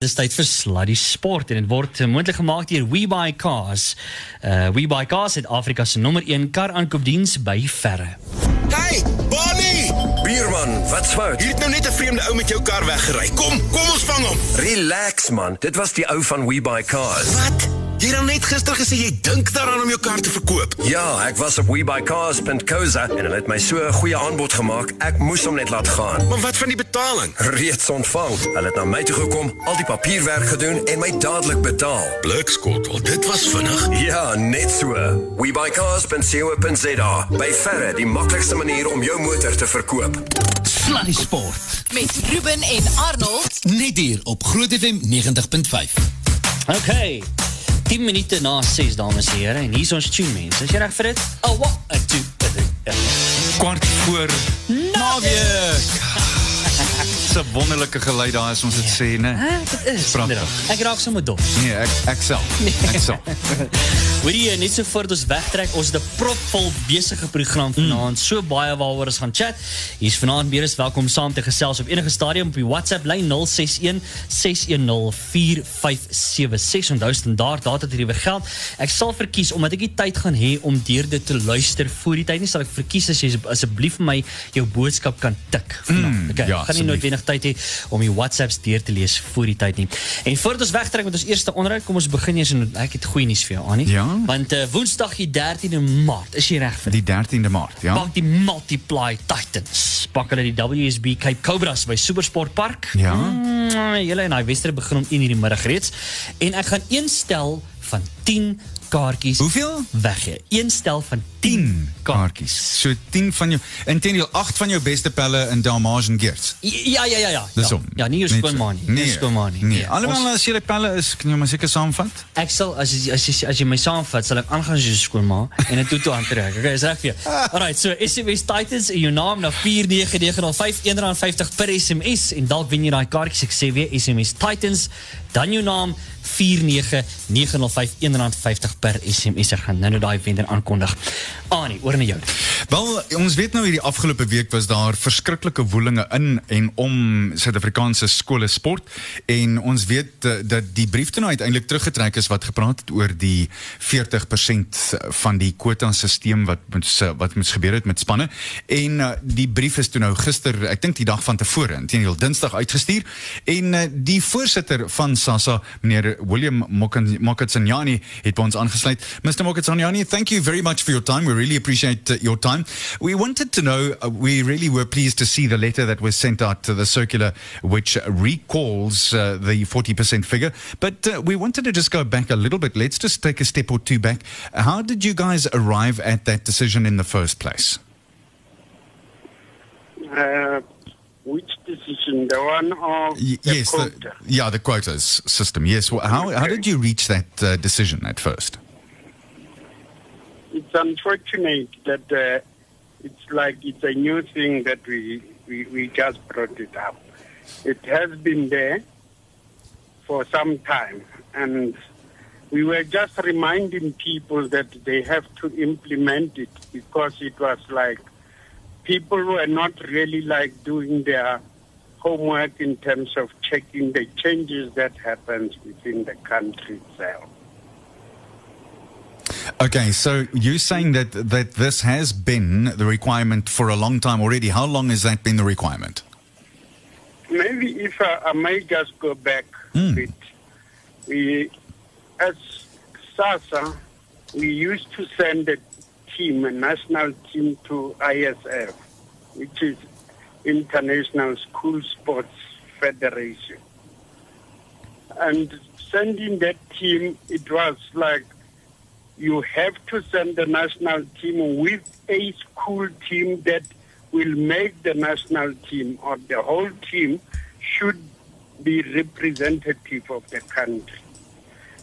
Dis tyd vir Sluddy Sport en dit word moontlik gemaak deur WeBuy Cars. Uh WeBuy Cars het Afrika se nommer 1 kar aankoopdiens by verre. Hey, Bonnie! Bierman, wat's fout? Jy het nou net 'n vreemde ou met jou kar weggery. Kom, kom ons vang hom. Relax man, dit was die ou van WeBuy Cars. Wat? Jy het net gister gesê jy dink daaraan om jou kar te verkoop. Ja, ek was op webuycars.co.za en hulle het my so 'n goeie aanbod gemaak. Ek moes hom net laat gaan. Maar wat van die betaling? Reeds ontvang. Hulle het na my toe gekom, al die papierwerk gedoen en my dadelik betaal. Blikskottel, dit was vinnig. Ja, net so. webuycars.co.za. By verre die maklikste manier om jou motor te verkoop. Sluddy Sport. Met Ruben en Arnold. Net hier op Groot FM 90.5. Okay. 10 minute na 6 dames en here en hier is ons tune mense. Is jy reg vir dit? Oh, what? 'n 2 3. kwart voor naweek. Dis 'n wonderlike geluid daar as ons dit sê, né? Dit is. Inderdaad. Ek raak sommer dom. Nee, ek ek self. Ek self. Hoorie, net so voor ons wegtrek, ons het 'n propvol besige program vanaand. So baie waaroor ons gaan chat. Hier's vanaand weer eens welkom saam te gesels op enige stadium op die WhatsApp lyn 061 610 4576. Onthou standaard data tariewe geld. Ek sal verkies omdat ek nie tyd gaan hê om deur dit te luister voor die tyd nie, sal ek verkies as jy asseblief vir my jou boodskap kan tik vanaand. Mm, okay, ja, gaan nie asseblief. Noodwendig tyd hê om die WhatsApps deur te lees voor die tyd nie. En voordat ons wegtrek met ons eerste onderhoud, kom ons begin eers en ek het goeie nuus vir jou, Annie. Ja? Want uh, Woensdag die 13de Maart, is jy reg vir Die 13de Maart, ja. Pak die Multiply Titans. Pak hulle die WSB Cape Cobras by Supersport Park. Ja. Mm, julle en daai wedstryd begin om 1 in die middag reeds en ek gaan een stel van 10 kaartjies. Hoeveel? Wegge. Een stel van 10 kaartjes. Zo 10 van je. En ten deel 8 van je beste pellen en Dalmatian Geert. Ja, ja, ja, ja. Om. Ja, niet eens gewoon Nie niet. Nee. nie. nee. nee. Allemaal als jullie eh, pellen is, kan je my zeker saamvat? Ik zal, als je, als je, als je mij samenvat, zal ik aangaan als je schoon en dit toe toe aantrekken. Oké, is recht weer. Ah. Alright, so SMS Titans in je naam naar 49905, 1,50 per SMS. En dan wen je naar kaartjies. Ik sê weer SMS Titans, dan je naam 49905 R1.50 per SMS. Ek gaan nou nou daai wenner aankondig. Annie, oor na jou. Wel, ons weet nou hierdie afgelope week was daar verskriklike woelinge in en om Suid-Afrikaanse skole sport en ons weet uh, dat die brief toe nou uiteindelik teruggetrek is wat gepraat het oor die 40% van die kwota stelsel wat met wat moet gebeur het met spanne en uh, die brief is toe nou gister, ek dink die dag van tevore, intendeel Dinsdag uitgestuur en die voorsitter van SASSA, meneer William Mokatsanyani het by ons aangesluit. Mr. Mokatsanyani, thank you very much for your time. We really appreciate uh, your time. We wanted to know, uh, we really were pleased to see the letter that was sent out to the circular, which recalls uh, the 40% figure. But uh, we wanted to just go back a little bit. Let's just take a step or two back. How did you guys arrive at that decision in the first place? Which decision? The one of Y- the yes, quota? the, yeah, the quotas system. Yes. Well, how, how did you reach that uh, decision at first? It's unfortunate that uh, it's like it's a new thing that we, we, we just brought it up. It has been there for some time, and we were just reminding people that they have to implement it because it was like people were not really like doing their homework in terms of checking the changes that happens within the country itself. Okay, so you're saying that that this has been the requirement for a long time already. How long has that been the requirement? Maybe if I, I may just go back Hmm. a bit. We, as SASA, we used to send a team, a national team to ISF, which is International School Sports Federation. And sending that team, it was like you have to send the national team with a school team that will make the national team or the whole team should be representative of the country.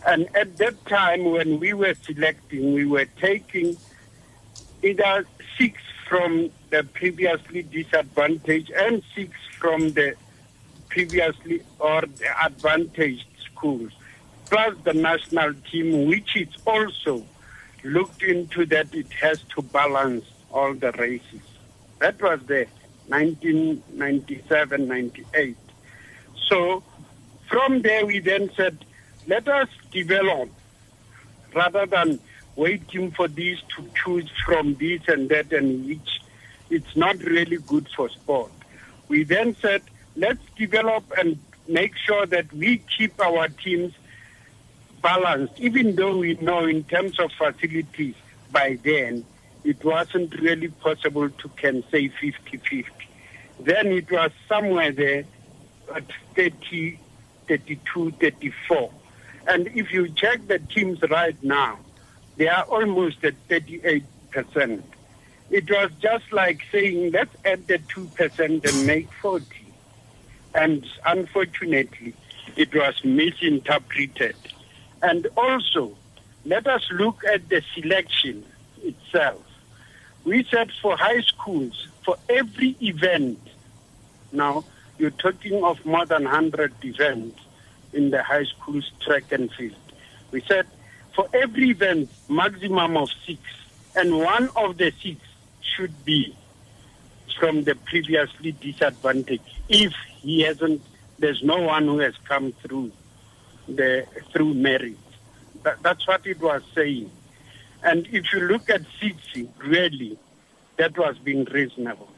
And at that time, when we were selecting, we were taking either six from the previously disadvantaged and six from the previously or the advantaged schools, plus the national team, which is also looked into that it has to balance all the races. That was the 1997 98. So From there, we then said, let us develop rather than waiting for these to choose from this and that and which it's not really good for sport. We then said, let's develop and make sure that we keep our teams balanced, even though we know in terms of facilities by then it wasn't really possible to can say 50-50. Then it was somewhere there at 30, 32, 34. And if you check the teams right now, they are almost at 38%. It was just like saying, let's add the 2% and make 40. And unfortunately, it was misinterpreted. And also, let us look at the selection itself. We said for high schools, for every event, now you're talking of more than 100 events in the high school's track and field. We said for every event, maximum of six, and one of the six should be from the previously disadvantaged. If he hasn't, there's no one who has come through the through merit. That, that's what it was saying. And if you look at CITSI, really, that was being reasonable.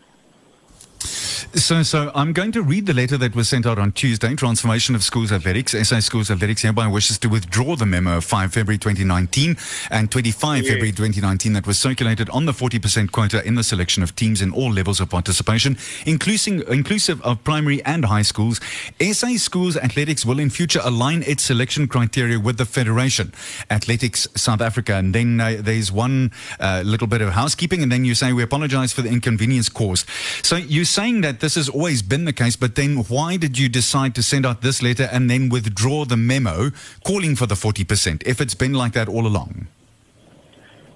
So, so I'm going to read the letter that was sent out on Tuesday. Transformation of Schools Athletics. SA Schools Athletics hereby wishes to withdraw the memo of 5 February 2019 and 25 Yes. February 2019 that was circulated on the 40% quota in the selection of teams in all levels of participation, including, inclusive of primary and high schools. SA Schools Athletics will in future align its selection criteria with the Federation, Athletics South Africa. And then uh, there's one uh, little bit of housekeeping, and then you say we apologize for the inconvenience caused. So you're saying that this has always been the case, but then why did you decide to send out this letter and then withdraw the memo calling for the 40% if it's been like that all along?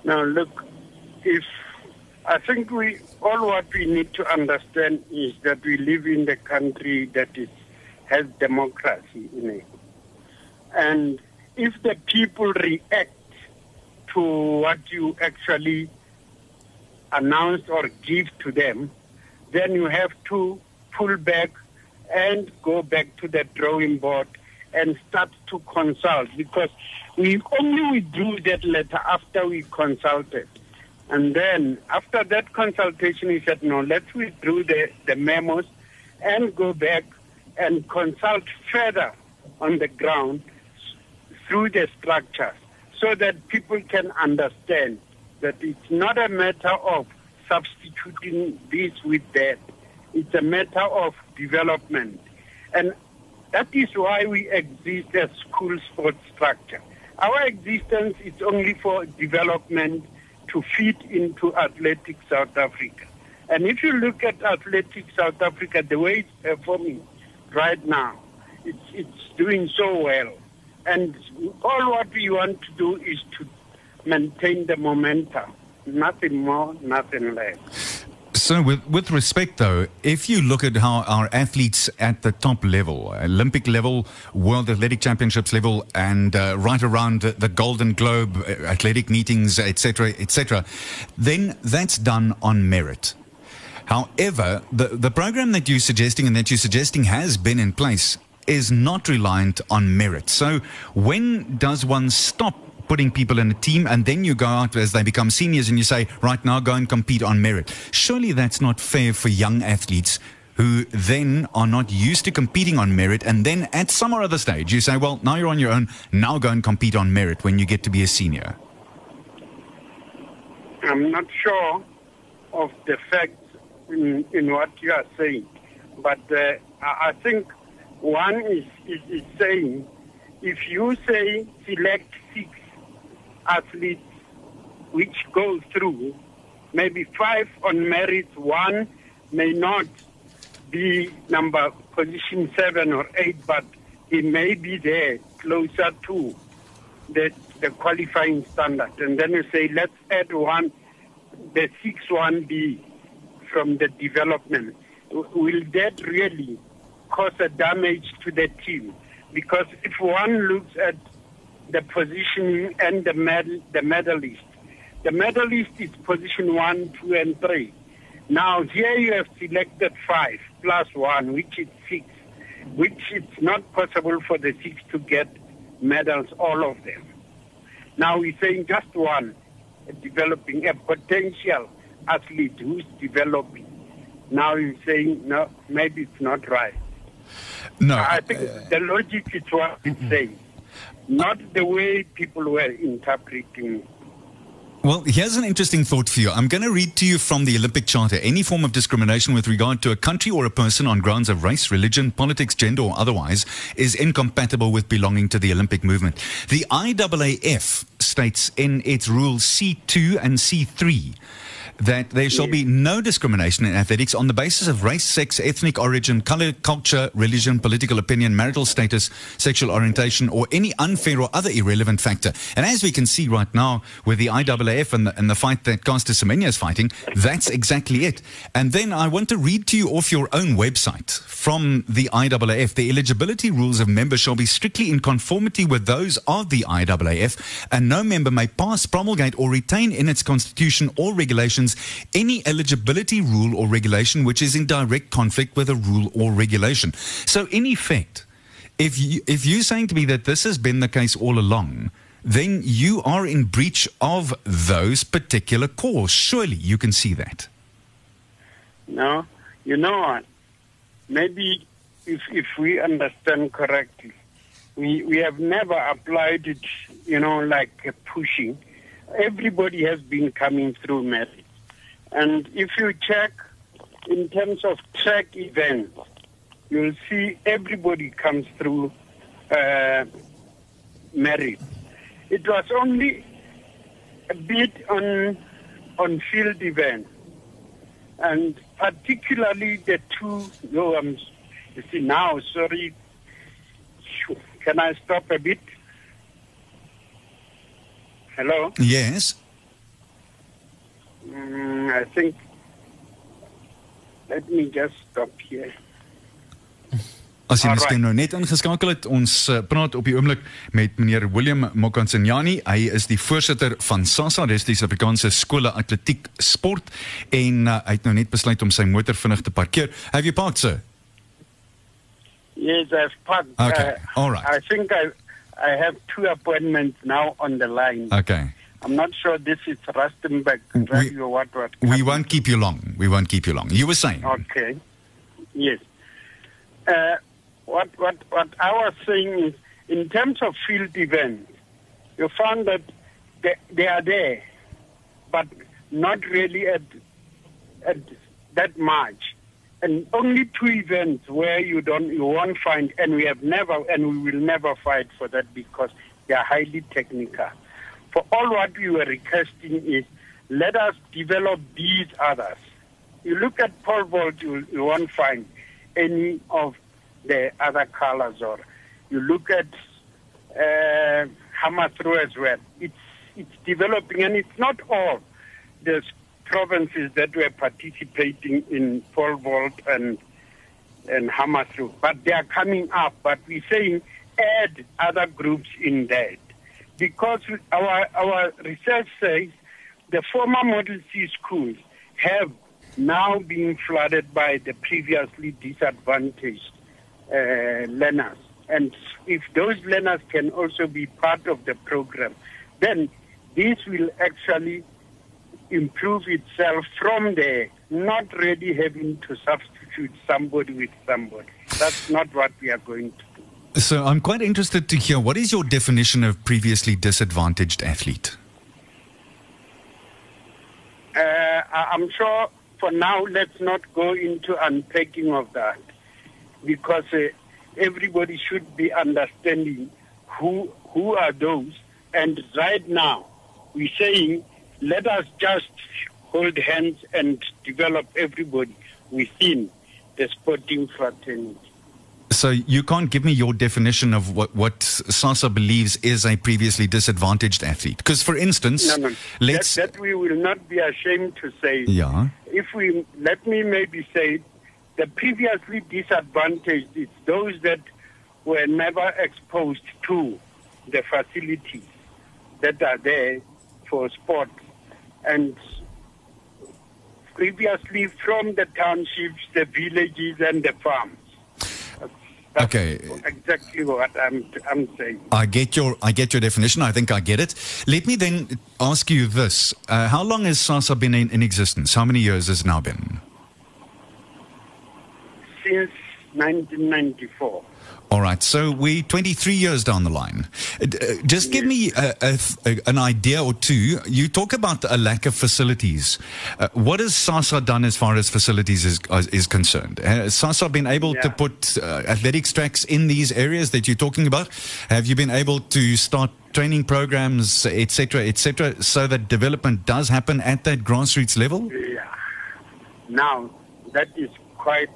Now, look, if I think we all what we need to understand is that we live in the country that is has democracy in it, and if the people react to what you actually announce or give to them, then you have to pull back and go back to the drawing board and start to consult because we only withdrew that letter after we consulted. And then after that consultation, he said, no, let's withdraw the, the memos and go back and consult further on the ground through the structures so that people can understand that it's not a matter of substituting this with that. It's a matter of development. And that is why we exist as school sports structure. Our existence is only for development to fit into Athletics South Africa. And if you look at Athletics South Africa, the way it's performing right now, it's, it's doing so well. And all what we want to do is to maintain the momentum. Nothing more, nothing less. So, with, with respect, though, if you look at how our athletes at the top level, Olympic level, World Athletic Championships level, and uh, right around the- Golden Globe, uh, athletic meetings, etc., etc., then that's done on merit. However, the, the program that you're suggesting and that you're suggesting has been in place is not reliant on merit. So, when does one stop putting people in a team and then you go out as they become seniors and you say, right now, go and compete on merit? Surely that's not fair for young athletes. Who then are not used to competing on merit, and then at some or other stage you say, Well, now you're on your own, now go and compete on merit when you get to be a senior. I'm not sure of the facts in, in what you are saying, but uh, I think one is, is, is saying if you say select athletes which go through, maybe five on merit, one may not be number position seven or eight, but he may be there closer to the, the qualifying standard. And then you say, let's add one, the six one B from the development. Will that really cause a damage to the team? Because if one looks at the positioning and the medal, the medalist, the medalist is position one, two, and three. Now here you have selected five plus one, which is six. which it's not possible for the six to get medals, all of them. Now we're saying just one, developing a potential athlete who's developing. Now you're saying, no, maybe it's not right. No. I think the logic is what it says, not the way people were interpreting. Well, here's an interesting thought for you. I'm going to read to you from the Olympic Charter. Any form of discrimination with regard to a country or a person on grounds of race, religion, politics, gender, or otherwise is incompatible with belonging to the Olympic movement. The IAAF states in its rules C2 and C3 that there shall be no discrimination in athletics on the basis of race, sex, ethnic origin, color, culture, religion, political opinion, marital status, sexual orientation, or any unfair or other irrelevant factor. And as we can see right now with the IAAF and the, and the fight that Caster Semenya is fighting, that's exactly it. And then I want to read to you off your own website from the IAAF. The eligibility rules of members shall be strictly in conformity with those of the IAAF, and no member may pass, promulgate, or retain in its constitution or regulations any eligibility rule or regulation which is in direct conflict with a rule or regulation. So, in effect, if you, if you're saying to me that this has been the case all along, then you are in breach of those particular calls. Surely you can see that. No, you know what? Maybe if if we understand correctly, we we have never applied it. You know, like pushing. Everybody has been coming through and if you check in terms of track events, you'll see everybody comes through uh, merit. It was only a bit on on field events and particularly the two. No, I'm. You see now. Sorry. Can I stop a bit? Hello. Yes. Mm, I think. Let me just stop here. As jy miskien nou net ingeskakel het, ons uh, praat op die oomblik met meneer William Mokansinyani. Hy is die voorsitter van SASA, dis die Suid-Afrikaanse skole atletiek sport en uh, hy het nou net besluit om sy motor vinnig te parkeer. Have you parked, sir? Yes, I've parked. Okay, uh, all right. I think I I have two appointments now on the line. Okay. I'm not sure this is Rustenburg We- What what? We won't keep you long. We won't keep you long. You were saying. Okay. Yes. Uh, what what what I was saying is, in terms of field events, you found that they, they are there, but not really at at that much, and only two events where you don't you won't find, and we have never and we will never fight for that because they are highly technical. For all what we were requesting is, let us develop these others. You look at pole vault, you, you won't find any of the other colors. Or you look at uh, hammer as well. It's it's developing, and it's not all the provinces that were participating in pole vault and and hammer but they are coming up. But we're saying add other groups in that because our our research says the former Model C schools have now been flooded by the previously disadvantaged uh, learners. And if those learners can also be part of the program, then this will actually improve itself from there, not really having to substitute somebody with somebody. That's not what we are going to. So I'm quite interested to hear what is your definition of previously disadvantaged athlete? Uh, I'm sure for now, let's not go into unpacking of that because uh, everybody should be understanding who who are those. And right now, we're saying let us just hold hands and develop everybody within the sporting fraternity. So you can't give me your definition of what, what SASA believes is a previously disadvantaged athlete. Because, for instance, No, no. let's. that, that we will not be ashamed to say. yeah. if we let me maybe say the previously disadvantaged it's those that were never exposed to the facilities that are there for sport and previously from the townships the villages and the farms That's Okay. exactly what I'm I'm saying. I get your I get your definition. I think I get it. Let me then ask you this: uh, How long has SASA been in, in existence? How many years has it now been? Since 1994. All right, so we're 23 years down the line. Uh, uh, Just give me a, a, a, an idea or two. You talk about a lack of facilities. Uh, what has SASA done as far as facilities is, uh, is concerned? Has SASA been able to put uh, athletics tracks in these areas that you're talking about? Have you been able to start training programs, et cetera, et cetera, so that development does happen at that grassroots level? Yeah. Now, that is quite,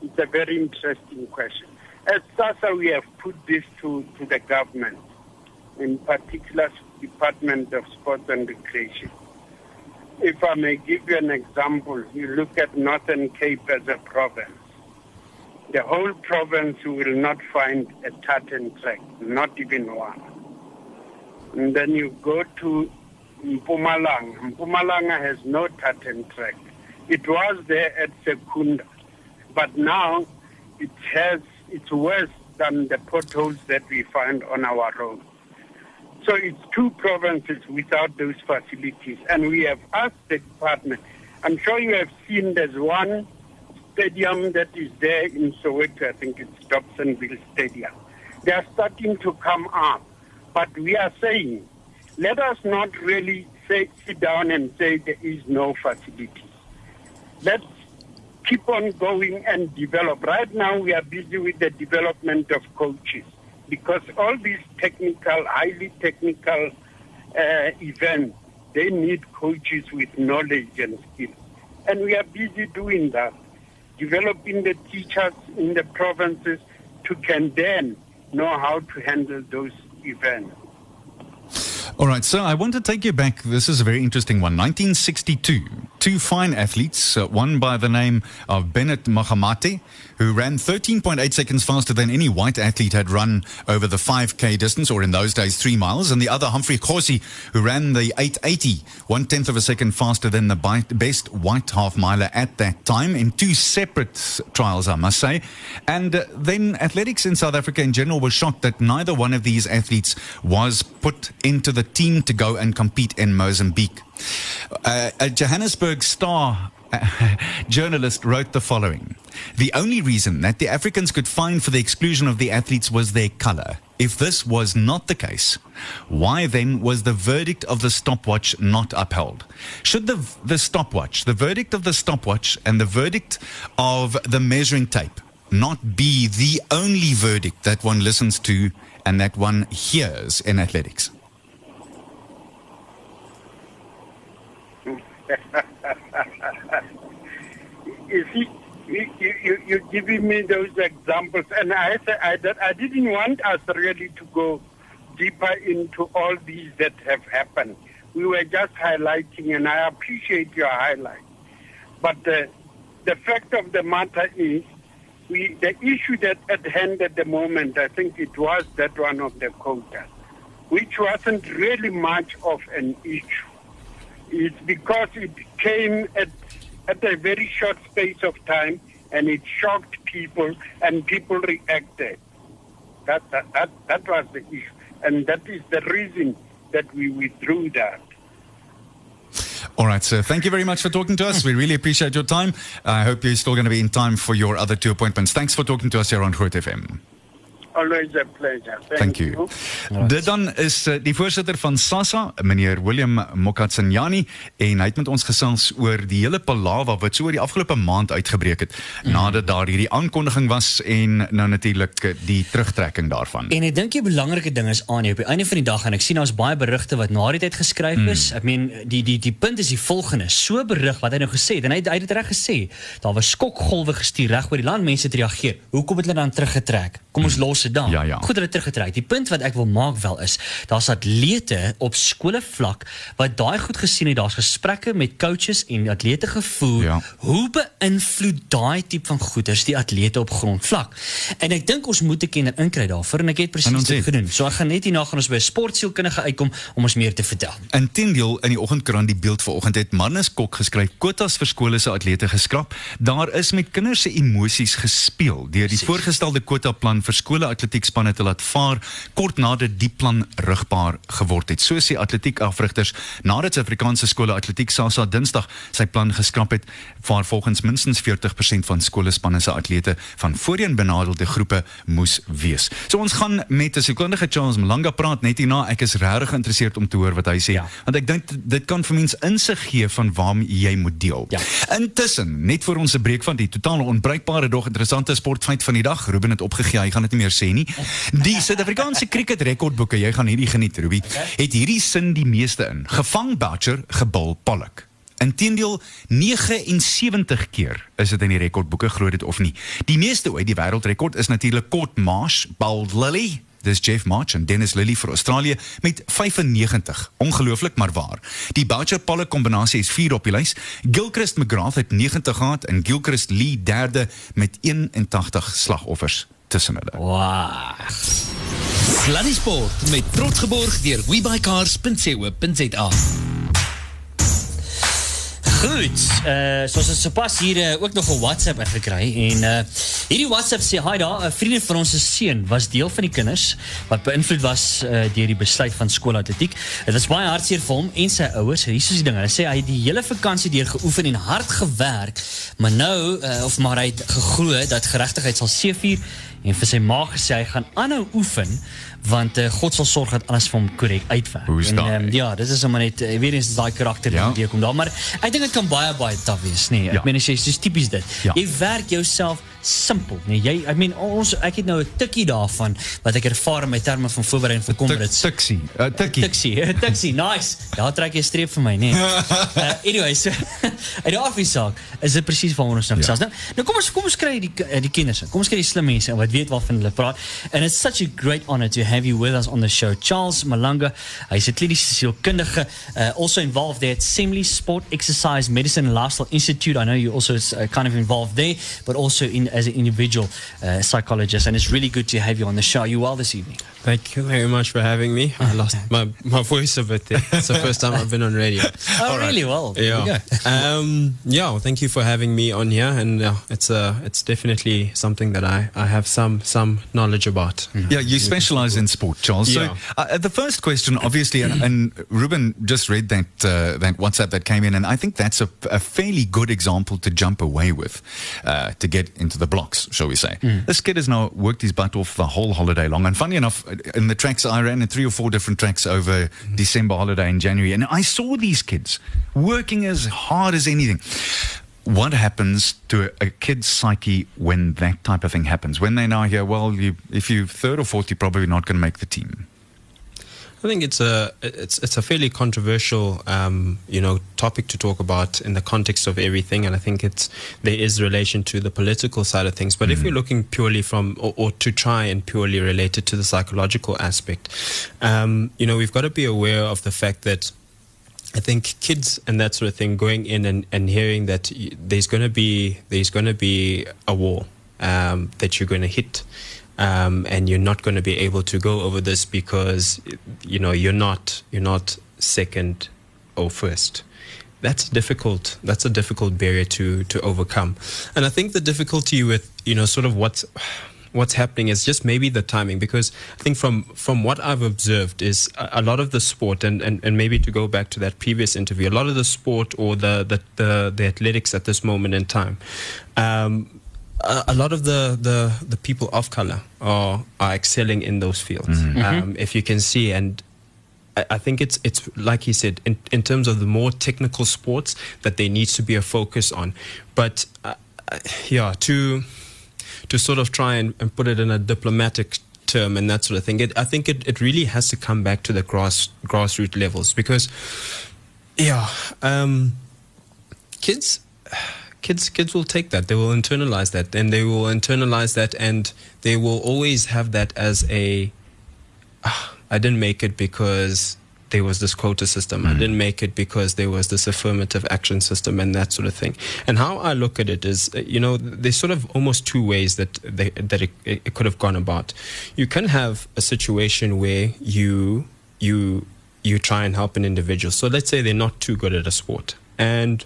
it's a very interesting question. As SASA, we have put this to, to the government, in particular Department of Sports and Recreation. If I may give you an example, you look at Northern Cape as a province. The whole province you will not find a tartan track, not even one. And then you go to Mpumalanga. Mpumalanga has no tartan track. It was there at Secunda, but now it has it's worse than the potholes that we find on our road. So it's two provinces without those facilities, and we have asked the department. I'm sure you have seen there's one stadium that is there in Soweto. I think it's Dobsonville Stadium. They are starting to come up, but we are saying, let us not really say sit down and say there is no facilities. Let's keep on going and develop. Right now, we are busy with the development of coaches because all these technical, highly technical uh, events, they need coaches with knowledge and skills. And we are busy doing that, developing the teachers in the provinces to can then know how to handle those events. All right, so I want to take you back. This is a very interesting one. 1962, two fine athletes, uh, one by the name of Bennett Mahamate, who ran 13.8 seconds faster than any white athlete had run over the 5K distance, or in those days, three miles, and the other, Humphrey Khosi, who ran the 880, one tenth of a second faster than the bi- best white half miler at that time, in two separate trials, I must say. And uh, then athletics in South Africa in general was shocked that neither one of these athletes was put into the team to go and compete in Mozambique. Uh, a Johannesburg Star journalist wrote the following The only reason that the Africans could find for the exclusion of the athletes was their color. If this was not the case, why then was the verdict of the stopwatch not upheld? Should the, the stopwatch, the verdict of the stopwatch, and the verdict of the measuring tape not be the only verdict that one listens to and that one hears in athletics? you see, you, you, you- you're giving me those examples, and I, I, I didn't want us really to go deeper into all these that have happened. We were just highlighting, and I appreciate your highlight. But the, the fact of the matter is, we, the issue that at hand at the moment, I think it was that one of the quotas, which wasn't really much of an issue. It's because it came at, at a very short space of time and it shocked people and people reacted. That, that, that, that was the issue. And that is the reason that we withdrew that. All right, sir. Thank you very much for talking to us. We really appreciate your time. I hope you're still going to be in time for your other two appointments. Thanks for talking to us here on Groot FM. Always a pleasure. Thank, Thank you. Dit dan is uh, die voorsitter van SASSA, meneer William Mokatsinyani, en hy het met ons gesels oor die hele palawa wat so oor die afgelope maand uitgebreek het Mhm. nadat daar hierdie aankondiging was en nou natuurlik die terugtrekking daarvan. En ek dink die belangrike ding is aan op die einde van die dag en ek sien daar's baie berigte wat na die tyd geskryf is. Ek meen die die die punt is die volgende. So berig wat hy nou gesê het en hy het- hy het dit reg gesê. Daar was skokgolwe gestuur reg oor die land. Mense het reageer. Hoekom het hulle dan teruggetrek? Kom ons los Sudan. Ja, ja. Goed dat dit teruggetrek. Die punt wat ek wil maak wel is, daar's atlete op skole vlak wat daai goed gesien het. Daar's gesprekke met coaches en atlete gevoer. Ja. Hoe beïnvloed daai tipe van goeders die atlete op grondvlak? En ek dink ons moet 'n kenner inkry daarvoor en ek het presies dit het. gedoen. So ek gaan net hierna gaan ons by 'n sportsielkundige uitkom om ons meer te vertel. Inteendeel in die oggendkrant die beeld vanoggend het Marnus Kok geskryf kwotas vir skole se atlete geskraap. Daar is met kinders se emosies gespeel deur die voorgestelde kwotaplan vir skole atletiekspanne te laat vaar kort nadat die plan rugbaar geword het. So sê atletiekafrigters nadat Suid-Afrikaanse skole atletiek SASA Dinsdag sy plan geskraap het waar volgens minstens 40% van skolespanne se atlete van voorheen benadeelde groepe moes wees. So ons gaan met 'n sielkundige Charles Mlanga praat net hierna. Ek is regtig geïnteresseerd om te hoor wat hy sê Ja. want ek dink dit kan vir mense insig gee van waarmee jy moet deel. Ja. Intussen, net vir ons 'n breek van die totale onbruikbare dog interessante sportfeit van die dag. Ruben het opgegee, hy gaan dit nie meer sê nie. Die Suid-Afrikaanse cricket rekordboeke, jy gaan hierdie geniet, Ruby. Het hierdie sin die meeste in. Gevang Boucher, gebul Pollock. Inteendeel 79 keer is dit in die rekordboeke glo dit of nie. Die meeste ooit die wêreldrekord is natuurlik Kort Marsh, Bald Lily, Dis Jeff March en Dennis Lilly vir Australië met 95. Ongelooflik maar waar. Die Boucher Pollock kombinasie is 4 op die lys. Gilchrist McGrath het 90 gehad en Gilchrist Lee derde met 81 slagoffers tussen hulle. Wow. Sluddy Sport met trots geborg deur webycars.co.za. Goed, uh, soos ons sopas hier uh, ook nog 'n WhatsApp ingekry en uh, hierdie WhatsApp sê hi daar, 'n vriend van ons se seun was deel van die kinders wat beïnvloed was uh, deur die besluit van skoolatletiek. Dit was baie hartseer vir hom en sy ouers. Hier is die ding. Hulle sê hy het die hele vakansie deur geoefen en hard gewerk, maar nou uh, of maar hy het geglo dat geregtigheid sal seëvier en vir sy ma gesê hy gaan aanhou oefen want uh, God sal sorg dat alles vir hom korrek uitwerk. Hoe is en, ehm, ja, dit is sommer net uh, weer eens daai karakter Ja. wat deurkom daar, maar ek dink dit kan baie baie taaf wees, nee. Ek Ja. meen as jy dis tipies dit. Ja. Jy werk jouself simpel, nee. Jy ek meen ons ek het nou 'n tikkie daarvan wat ek ervaar in my terme van voorbereiding vir Comrades. Tiksie, uh, tikkie. Tiksie, tiksie, nice. Daar trek jy 'n streep vir my, nee. Uh, anyway, so uit die afsaak is dit presies waaroor ons nou gesels. Nou, nou kom ons kom ons kry die eh, die kenners. in. Kom ons kry die slim mense wat weet waarvan hulle praat. And it's such a great honor to have you with us on the show. Charles Malanga, hy's 'n kliniese sielkundige, uh, also involved there at Semley Sport Exercise Medicine and Lifestyle Institute. I know you also uh, kind of involved there, but also in as an individual uh, psychologist. And it's really good to have you on the show. Are you well this evening? Thank you very much for having me. I lost my, my voice a bit there. It's the first time I've been on radio. Oh, All right. really? Well, there we Yeah. go. um, yeah. Well, thank you for having me on here, and uh, it's uh, it's definitely something that I, I have some some knowledge about. Yeah, you specialize in sport, Charles. Yeah. So uh, the first question, obviously, and, and Ruben just read that uh, that WhatsApp that came in, and I think that's a, a fairly good example to jump away with, uh, to get into the blocks, shall we say? This kid has now worked his butt off the whole holiday long, and funny enough, in the tracks I ran, in three or four different tracks over December holiday in January, and I saw these kids working as hard as anything. What happens to a, a kid's psyche when that type of thing happens? When they now hear, well, you, if you're third or fourth, you're probably not going to make the team. I think it's a it's it's a fairly controversial um, you know topic to talk about in the context of everything, and I think it's there is relation to the political side of things. But if you're looking purely from or, or to try and purely relate it to the psychological aspect, um, you know we've got to be aware of the fact that. I think kids and that sort of thing going in and, and hearing that there's going to be there's going to be a wall um, that you're going to hit um, and you're not going to be able to go over this because you know you're not you're not second or first. That's difficult. That's a difficult barrier to to overcome. And i think the difficulty with you know sort of what's what's happening is just maybe the timing because I think from from what I've observed is a, lot of the sport and, and, and maybe to go back to that previous interview, a lot of the sport or the the, the, the athletics at this moment in time, um, a, a lot of the, the, the people of color are are excelling in those fields. Um, if you can see and I I think it's it's like he said in, in terms of the more technical sports that there needs to be a focus on, but uh, uh, yeah, to to sort of try and, and put it in a diplomatic term and that sort of thing, it, I think it, it really has to come back to the grass grassroots levels because yeah, um, kids kids kids will take that. They will internalize that, and they will internalize that, and they will always have that as a. "Ah, I didn't make it because there was this quota system. I didn't make it because there was this affirmative action system and that sort of thing. And how I look at it is, uh, you know, there's sort of almost two ways that they, that it, it could have gone about. You can have a situation where you you you try and help an individual. So let's say they're not too good at a sport, and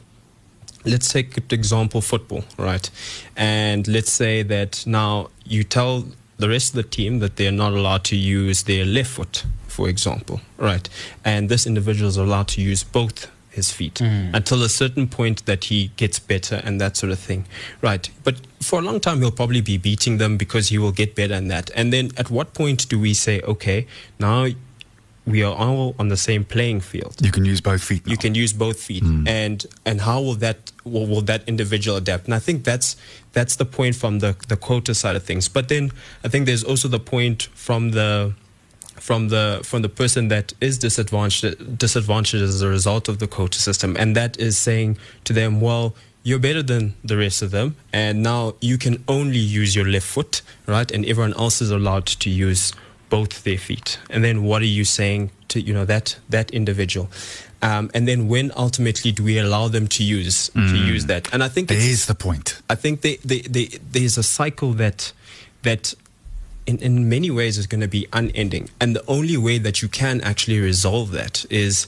let's take an example football, right? And let's say that now you tell the rest of the team that they're not allowed to use their left foot, for example, right? And this individual is allowed to use both his feet hmm. until a certain point that he gets better and that sort of thing, right? But for a long time, he'll probably be beating them because he will get better in that. And then at what point do we say, okay, now we are all on the same playing field? You can use both feet. Now. you can use both feet hmm. and and how will that will, will that individual adapt and i think that's that's the point from the the quota side of things but then i think there's also the point from the from the from the person that is disadvantaged disadvantaged as a result of the quota system and that is saying to them well you're better than the rest of them and now you can only use your left foot right and everyone else is allowed to use both their feet and then what are you saying to you know that that individual um, and then when ultimately do we allow them to use to use that and i think There's the point. I think they, they, they, there's a cycle that that in, in many ways is going to be unending. And the only way that you can actually resolve that is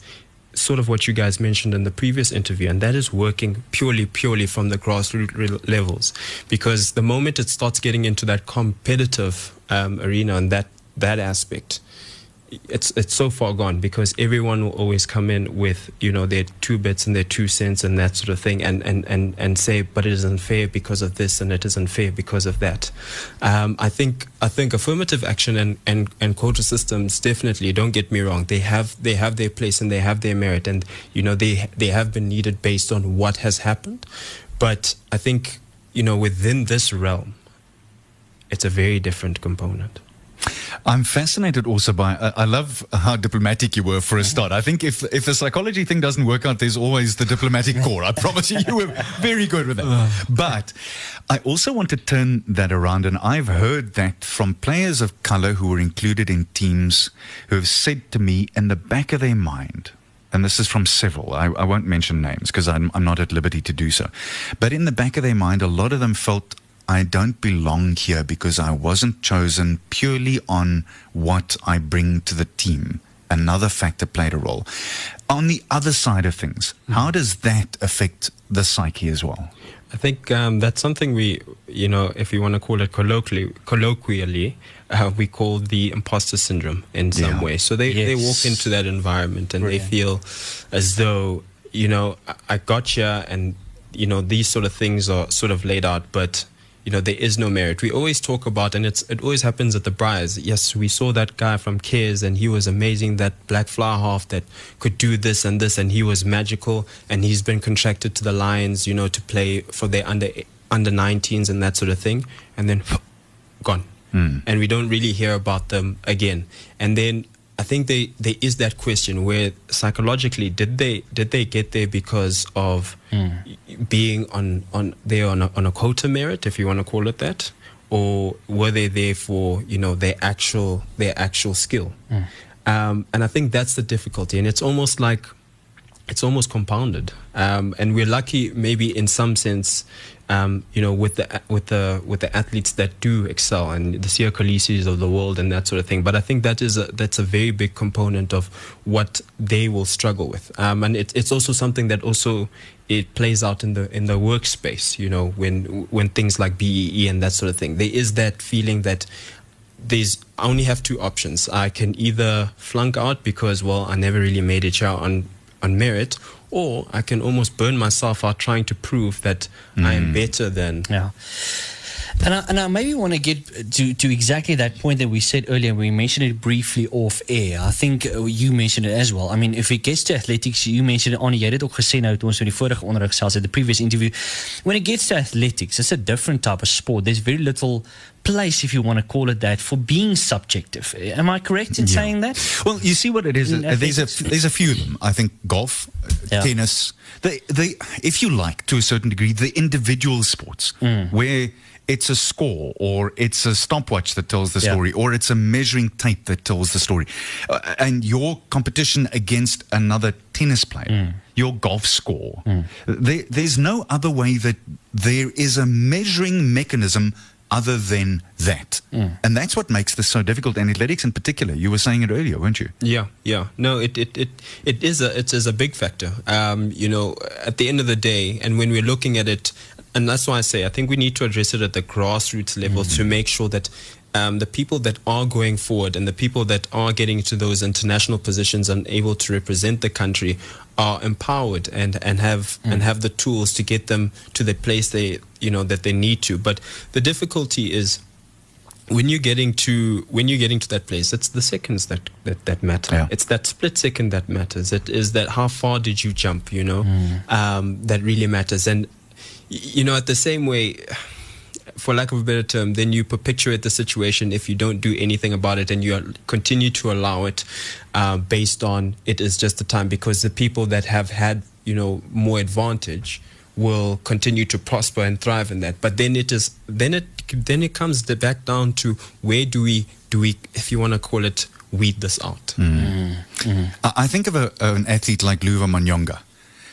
sort of what you guys mentioned in the previous interview, and that is working purely, purely from the grassroots levels. Because the moment it starts getting into that competitive um, arena and that, that aspect, it's it's so far gone because everyone will always come in with you know their two bits and their two cents and that sort of thing and and and, and say but it is unfair because of this and it is unfair because of that. Um, I think I think affirmative action and, and, and quota systems definitely don't get me wrong they have they have their place and they have their merit and you know they they have been needed based on what has happened. But I think you know within this realm it's a very different component I'm fascinated also by. I I love how diplomatic you were for a start. I think if if the psychology thing doesn't work out, there's always the diplomatic core. I promise you, you were very good with that. Uh. But I also want to turn that around, and I've heard that from players of color who were included in teams who have said to me in the back of their mind. And this is from several. I, I won't mention names because I'm, I'm not at liberty to do so. But in the back of their mind, a lot of them felt I don't belong here because I wasn't chosen purely on what I bring to the team. Another factor played a role. On the other side of things, how does that affect the psyche as well? I think um, that's something we, you know, if you want to call it colloquially, colloquially uh, we call the imposter syndrome in some Yeah. way. So they, they walk into that environment and Brilliant. they feel as though, you know, I- I got here and, you know, these sort of things are sort of laid out, but you know there is no merit. We always talk about, and it's it always happens at the Briars. Yes, we saw that guy from Cares, and he was amazing. That black fly half that could do this and this, and he was magical. And he's been contracted to the Lions, you know, to play for their under under 19s and that sort of thing. And then gone, hmm. and we don't really hear about them again. And then I think they there is that question where psychologically did they did they get there because of being on on there on a, on a quota merit, if you want to call it that, or were they there for you know their actual their actual skill? Um, and I think that's the difficulty, and it's almost like it's almost compounded. Um, and we're lucky, maybe in some sense, um, you know, with the with the with the athletes that do excel and the Siya Kolisi's of the world and that sort of thing. But I think that is a, that's a very big component of what they will struggle with. Um, and it, it's also something that also it plays out in the in the workspace. You know, when when things like BEE and that sort of thing, there is that feeling that there's I only have two options. I can either flunk out because well I never really made it here on on merit, or I can almost burn myself out trying to prove that I am mm. better than Yeah. And I, and I maybe want to get to, to exactly that point that we said earlier. We mentioned it briefly off air. I think uh, you mentioned it as well. I mean, if it gets to athletics, you mentioned it, Annie, jy het dit ook gesê nou toe ons met die vorige onderhoud gesels het, the previous interview. When it gets to athletics, it's a different type of sport. There's very little place, if you want to call it that, for being subjective. Am I correct in saying that? Well, you see what it is. In Uh, there's a there's a few of them. I think golf, uh, Yeah. tennis, the the if you like to a certain degree the individual sports Mm. where it's a score or it's a stopwatch that tells the Yeah. story or it's a measuring tape that tells the story uh, and your competition against another tennis player Mm. your golf score there, there's no other way that there is a measuring mechanism other than that Mm. and that's what makes this so difficult and athletics in particular you were saying it earlier weren't you Yeah, yeah. No, it it it, it is a it is a big factor. Um, you know, at the end of the day, and when we're looking at it, and that's why I say I think we need to address it at the grassroots level to make sure that. Um, the people that are going forward and the people that are getting to those international positions and able to represent the country are empowered and, and have and have the tools to get them to the place they you know that they need to. But the difficulty is when you're getting to when you're getting to that place, it's the seconds that that, that matter. Yeah. It's that split second that matters. It is that how far did you jump? You know, um, that really matters. And you know, at the same way, for lack of a better term, then you perpetuate the situation if you don't do anything about it and you continue to allow it uh, based on it is just the time because the people that have had you know more advantage will continue to prosper and thrive in that. But then it is then it then it comes back down to where do we do we if you want to call it weed this out. Mm. Mm. Mm. I I think of a, an athlete like Luvo Manyonga,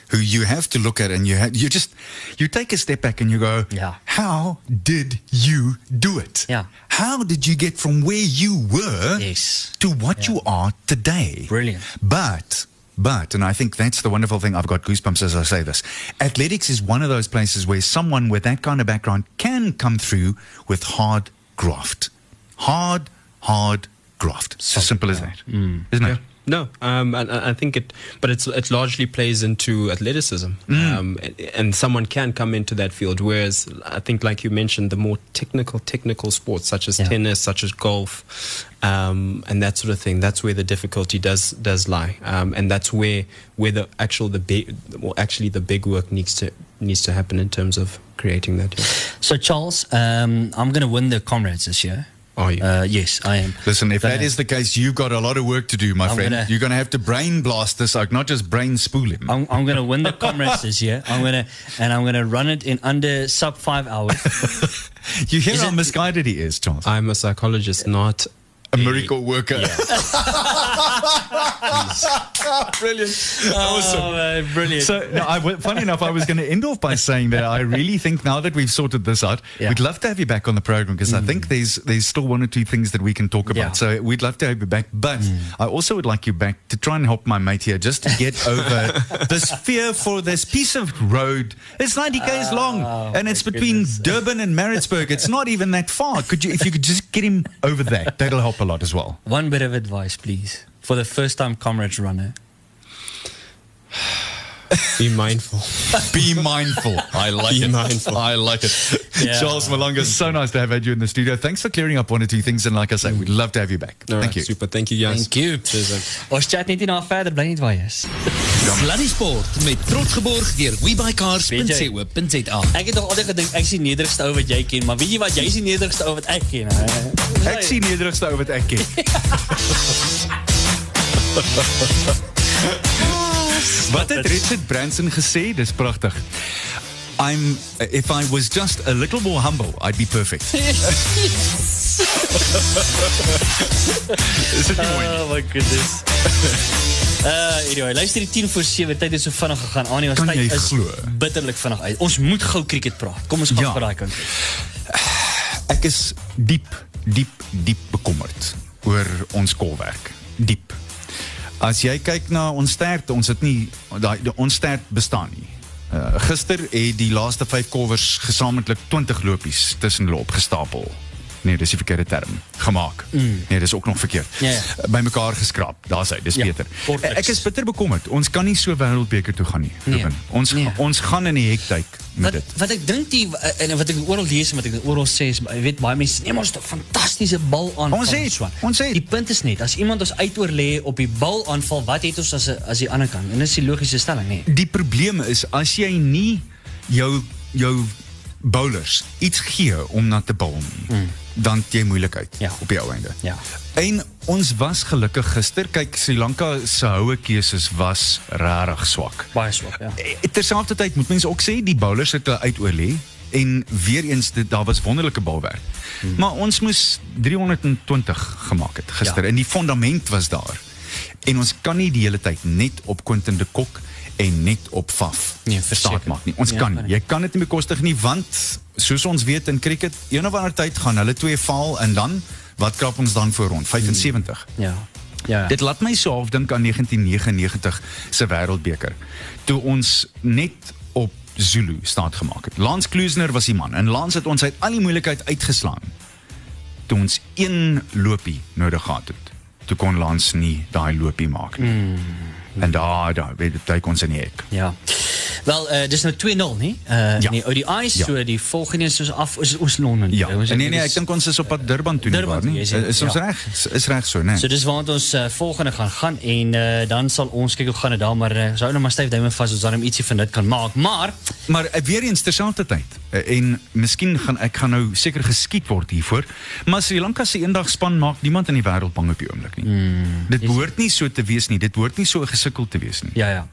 who you have to look at and you ha- you just you take a step back and you go, Yeah. how did you do it? Yeah. How did you get from where you were Yes. to what you are today? Brilliant. But but and I think that's the wonderful thing. I've got goosebumps as I say this. Athletics is one of those places where someone with that kind of background can come through with hard graft, hard hard graft. It's as simple as that, Mm. not it? No, um, and I think it, but it's it largely plays into athleticism, um, and, and someone can come into that field. Whereas I think, like you mentioned, the more technical technical sports such as Yeah. tennis, such as golf, um, and that sort of thing, that's where the difficulty does does lie, um, and that's where where the actual the big, well, actually the big work needs to needs to happen in terms of creating that. Yeah. So, Charles, um, I'm going to win the comrades this year. Are you? Uh, yes, I am. Listen, if that Gonna- is the case, you've got a lot of work to do, my I'm friend. gonna- You're going to have to brain blast this like not just brain spool him. I'm, I'm going to win the comrades this year. I'm going to, and I'm going to run it in under sub five hours. you hear Is how it- misguided he is, Charles. I'm a psychologist, not a miracle worker. Brilliant. Awesome. Oh, man, brilliant. So, no, I, w- funny enough, I was going to end off by saying that I really think now that we've sorted this out, Yeah. we'd love to have you back on the program because I mm. think there's there's still one or two things that we can talk about. Yeah. So we'd love to have you back. But mm. I also would like you back to try and help my mate here just to get over this fear for this piece of road. It's 90 k's long oh, and it's between Durban and Maritzburg. It's not even that far. Could you, if you could just get him over that, that'll help a lot as well. One bit of advice, please, for the first time comrades runner. Be mindful. Be mindful. I like Be it. mindful. I like it. Yeah. Charles Malonga, so nice to have had you in the studio. Thanks for clearing up one or two things. And like I say, we'd love to have you back. All Thank right, you. Super. Thank you, guys. Thank you. Cheers, man. Ons chat net hierna verder, bly net waar jy is. Sluddy Sport met trots geborg deur webuycars.co.za. Ek het nog altyd gedink ek is die nederigste ou wat jy ken, maar weet jy wat, jy is die nederigste ou wat ek ken. hè? Ek sien nederigste ou wat ek ken. Wat het Richard Branson gesê? Dis pragtig. I'm if I was just a little more humble, I'd be perfect. Is nie mooi? Oh my goodness. Uh, anyway, luister die 10 voor 7 tyd het so vinnig gegaan. Annie, ons Kan tyd is glo? bitterlik vinnig uit. Ons moet gou cricket praat. Kom ons gaan Ja. Ek is diep, diep, diep bekommerd oor ons kolwerk. Diep. As jy kyk na ons sterkte, ons het nie daai die- ons sterk bestaan nie. Uh, gister het die laaste 5 kolwers gesamentlik 20 lopies tussen hulle opgestapel. Nee, dis die verkeerde term. Gemaak. Mm. Nee, dis ook nog verkeerd. Ja. By mekaar geskraap. Daar's hy, dis Ja, beter. kortliks. Ek is bitter bekommerd. Ons kan nie so wêreldbeker toe gaan nie. Nee. Ons nee. ons gaan in die hektyk met Wat dit. wat ek dink die en wat ek oral lees en wat ek oral sê is jy weet baie mense neem ons 'n fantastiese bal aan. Ons het, ons het. Die punt is net as iemand ons uitoor lê op die bal aanval, wat het ons as 'n as die ander kant? En dis die logiese stelling, nee. Die probleem is as jy nie jou jou bowlers iets gee om na te bowl nie, mm. dan jy moeilikheid Ja. op ou einde. Ja. En ons was gelukkig gister, kyk Sri Lanka se houe keuses was regtig swak. Baie swak, ja. Eh, Terselfdertyd moet mense ook sê die bowlers het hulle uitoorlê en weer eens dit daar was wonderlike balwerk. Hmm. Maar ons moes 320 gemaak het gister Ja. en die fondament was daar. En ons kan nie die hele tyd net op Quentin de Kok en net op Faf Nee, verseker. staat maak nie. Ons Ja, kan nie. Jy kan dit nie bekostig nie want soos ons weet in cricket, een of ander tyd gaan hulle twee val en dan wat krap ons dan voor rond 75. Ja. Ja. Dit laat my so half dink aan 1999 se Wêreldbeker. Toe ons net op Zulu staat gemaak het. Lance Klusener was die man en Lance het ons uit al die moeilikheid uitgeslaan. Toe ons een lopie nodig gehad het. Toe kon Lance nie daai lopie maak nie. Mm. En daar daar duik ons in die hek. Ja. Wel, uh, dis nou 2-0, nie? Uh, Ja. Nee, ODI's, Ja. so die volgende is soos af, is oos Londen. Ja. Ons- En nee nee, ek dink ons is op pad Durban toe nie Durban waar toe, nie. sê, Is ons ja. reg? Is, is reg so, nee. So dis waar ons uh, volgende gaan gaan en uh, dan sal ons kyk hoe gaan dit daar maar uh, sou nou maar styf duime vas ons dan ietsie van dit kan maak. Maar Maar uh, weer eens terselfdertyd uh, en miskien gaan ek gaan nou seker geskiet word hiervoor, maar Sri Lanka se eendagspan maak niemand in die wêreld bang op die oomblik nie. Mm, dit behoort nie so te wees nie. Dit behoort nie so gesukkel te wees nie. ja ja.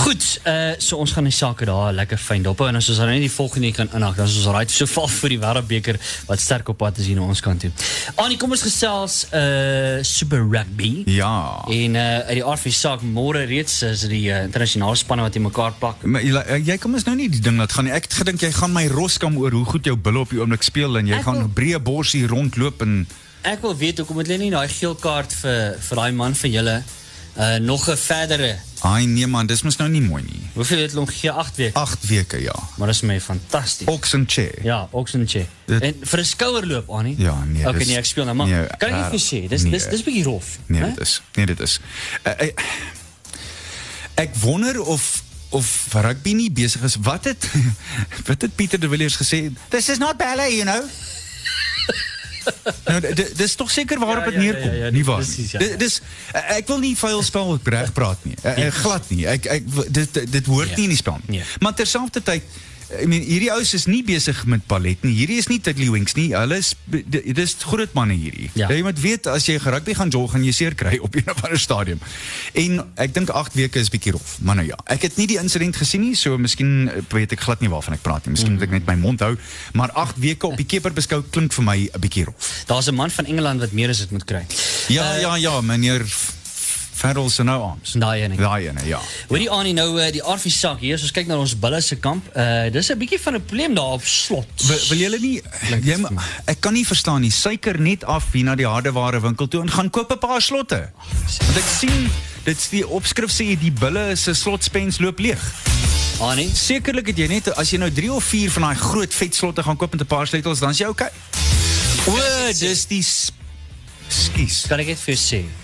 Goed, uh, so ons gaan die sake daar lekker fyn dop en as ons dan net die volgende kan inhak, dan is ons right so val vir die wêreldbeker wat sterk op pad is hier na ons kant toe. Annie, kom ons gesels uh Super Rugby. Ja. En uh uit die aard van die saak môre reeds is die uh, internasionale spanne wat in mekaar pak. Maar jy, jy kom ons nou nie die ding laat gaan nie. Ek het gedink jy gaan my roskam oor hoe goed jou bulle op die oomblik speel en jy Ek gaan wil- breë borsie rondloop en Ek wil weet hoekom het hulle nie daai geel kaart vir vir daai man van julle eh, nog een verdere. Ai, nee man, dit is nou niet mooi We Hoeveel het ongeveer? Acht weken? Acht weken, ja. Maar dat is mij fantastisch. Oxenche. Ja, Oxenche. En voor een schouderloop, Annie? Ja, nee. Oké, okay, nee, ik speel nou, naar man. Kan ik even zien? Dit is een beetje rof. Nee, dit is. Nee, dit is. Ik uh, ik wonder of of rugby niet bezig is. Wat het, wat het Pieter de Villiers gezegd This is not ballet, you know nou, dat is toch zeker waarop het neerkomt, ja, niet waar? Precies, Dus ik eh, eh, wil niet veel spel praten eh, glad niet. Dit, dit hoort niet in die spel. Maar terzelfde tijd I mean hierdie ouens is nie besig met ballet nie. Hierdie is nie tiddlywinks nie. Hulle is dis groot manne hierdie. Ja. Jy moet weet as jy rugby gaan jol gaan jy seer kry op een of ander stadium. En ek dink 8 weke is bietjie rof. Maar nou ja, ek het nie die insident gesien nie, so miskien eh, weet ek glad nie waarvan ek praat nie. Miskien moet ek net my mond hou, maar 8 weke op die keeper beskou klink vir my 'n bietjie rof. Daar's 'n man van Engeland wat meer as dit moet kry. Ja, Uh, ja, ja, meneer Farrell se nou arms. Daai ene. Daai ene, ja. Hoorie Annie nou uh, die Arfie sak hier, as ons kyk na ons bulle se kamp. Uh dis 'n bietjie van 'n probleem daar op slot. Wil, wil julle nie jy, ek kan nie verstaan nie. Suiker net af hier na die hardeware winkel toe en gaan koop 'n paar slotte. Want ek sien dit's die opskrif sê die bulle se slotspens loop leeg. Annie, Sekerlik het jy net as jy nou 3 of 4 van daai groot vet slotte gaan koop met 'n paar sleutels, dan is jy okay. O, dis die Skus. kan ek net vir jou sê.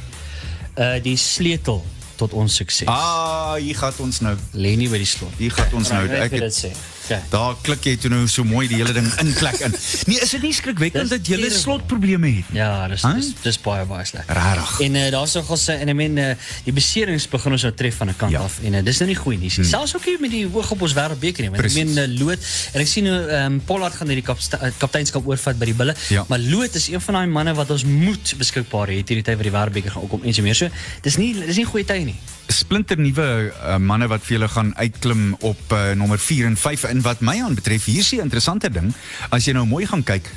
Uh die sleutel tot ons sukses. Ah, hier gaan ons nou. Lê nie by die slot. Hier gaan ons nou. Ek het, dit sê. Okay. daar klik jy toe nou so mooi die hele ding inklek in. Nee, is dit nie skrikwekkend dat jy terrible. slotprobleme het? Ja, dis Huh? dis dis baie baie sleg. Rarig. En uh, daar's nog ons en ek meen uh, die beserings begin ons nou tref van 'n kant Ja. af en uh, dis nou nie goed nie. Hmm. Selfs ook nie met die hoog op ons wêreldbeker nie. Want ek Precies. meen uh, Loot en ek sien nou ehm um, Pollard gaan kapste- uh, kapteinskap oorvat by die bulle. Ja. Maar Loot is een van daai manne wat ons moet beskikbaar hê hierdie tyd wat die wêreldbeker gaan opkom en so meer. So dis nie dis nie goeie tye nie. splinter nuwe uh, manne wat vir julle gaan uitklim op uh, nommer 4 en 5 en wat my aanbetref hier is die interessante ding as jy nou mooi gaan kyk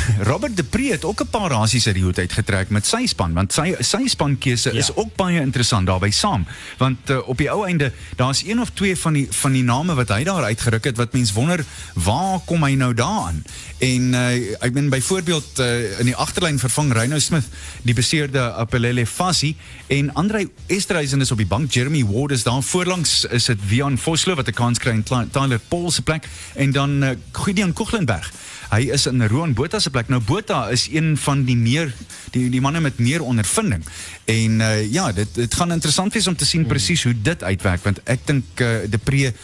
Robert de Pre het ook 'n paar rasies uit die hoed uitgetrek met sy span want sy sy spankeuse ja. is ook baie interessant daarbey saam. Want uh, op die ou einde daar's een of twee van die van die name wat hy daar uitgeruk het wat mens wonder waar kom hy nou daaraan? En uh, ek ben byvoorbeeld uh, in die agterlyn vervang Reyno Smith die beseerde Apelele Fassi en Andre Esterhuizen is op die bank Jeremy Ward is daar voorlangs is dit Wian Vosloo wat 'n kans kry in Tyler Paul se plek en dan uh, Gideon Koeglenberg Hy is in Roan Botha se plek. Nou Botha is een van die meer die die manne met meer ondervinding. En uh, ja, dit dit gaan interessant wees om te sien presies hoe dit uitwerk want ek dink uh, De Pre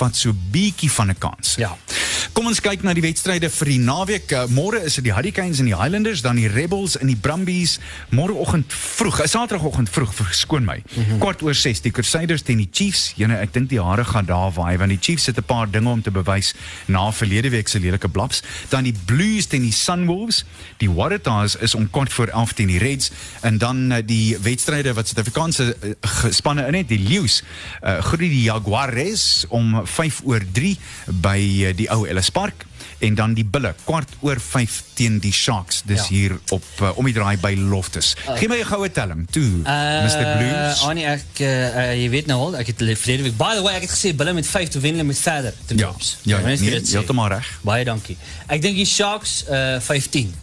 vat so bietjie van 'n kans. Ja. Kom ons kyk na die wedstryde vir die naweek. Uh, Môre is dit die Hurricanes en die Highlanders, dan die Rebels en die Brumbies. Môreoggend vroeg, uh, Saterdagoggend vroeg, verskoon my. Mm -hmm. Kwart oor 6 die Crusaders teen die Chiefs. Jene, ek dink die hare gaan daar waai want die Chiefs het 'n paar dinge om te bewys na verlede week se lelike blaps. Dan die Blues teen die Sunwolves. Die Waratahs is om kwart voor 11 teen die Reds en dan uh, die wedstryde wat Suid-Afrikaanse uh, spanne in het, die Leeu's. Uh, groet die Jaguares om 5 oor 3 by die ou Ellis Park en dan die Bulle kwart oor 5 teen die Sharks. Dis Ja. ja. hier op uh, om die draai by Loftus. Uh, Gee my 'n goue telling toe, uh, Mr Blues. Annie, ek uh, jy weet nou al, ek het verlede week. By the way, ek het gesê Bulle met 5 te wen hulle met verder te Ja, drops. ja, Mense nee, heeltemal reg. Baie dankie. Ek dink die Sharks uh 15.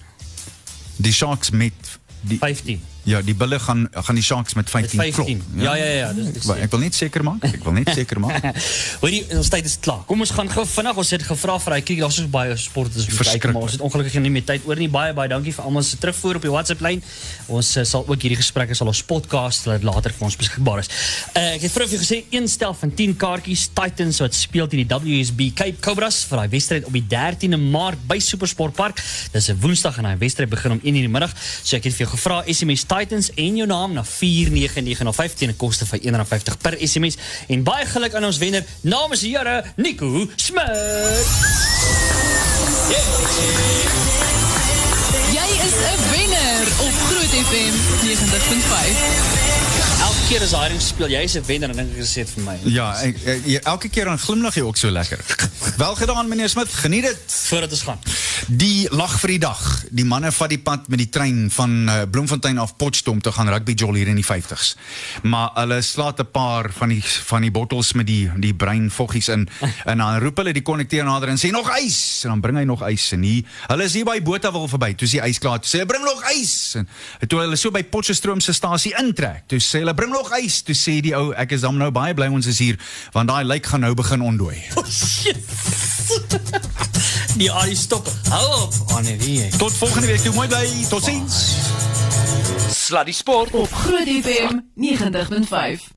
Die Sharks met die 15. Ja, die Bulle gaan gaan die Sharks met 15, Met 15. klop. Ja, ja, ja, dis Ek, wil- ek wil net seker maak. Ek wil net seker maak. Hoorie, ons tyd is klaar. Kom ons gaan gou vinnig. Ons het gevra vir hy kyk, daar's so baie sport ons moet kyk, maar ons het ongelukkig nie meer tyd oor nie. Baie baie dankie vir almal se terugvoer op die WhatsApp lyn. Ons uh, sal ook hierdie gesprekke sal ons podcast laat later vir ons beskikbaar is. Uh, ek het vir jou gesê een stel van 10 kaartjies Titans wat speel teen die WSB Cape Cobras vir daai wedstryd op die 13de Maart by Supersport Park. Dis 'n Woensdag en daai wedstryd begin om 1:00 in die middag. So ek het vir jou gevra SMS Titans en jou naam na 49905 teen 'n koste van R1.50 per SMS en baie geluk aan ons wenner namens die Here Nico Smit. Jy is 'n wenner op Groot FM 90.5. Elke keer as Haring speel, jy is 'n wenner en dink ek gesê vir my. Ja, ek, ek, jy- elke keer dan glimlag jy ook so lekker. Wel gedaan meneer Smit, geniet dit. Voordat ons gaan. Die lag vir die dag. Die manne vat die pad met die trein van uh, Bloemfontein af Potchefstroom te gaan rugby jol hier in die 50s. Maar hulle slaat 'n paar van die van die bottels met die die breinvoggies in en dan roep hulle die konnekteur nader en sê nog ys en dan bring hy nog ys en hier hulle is hier by Botawil verby. Toe is die ys klaar. Toe sê hy bring nog ys. En toe hulle so by Potchefstroom se stasie intrek, toe sê hulle bring nog ys. Toe sê die ou ek is dan nou baie bly ons is hier want daai lijk gaan nou begin ontdooi. Die Ari stop. Hou op, Annie, wie? Tot volgende week toe mooi bly. Totsiens. Sluddy Sport Op Groot FM 90.5.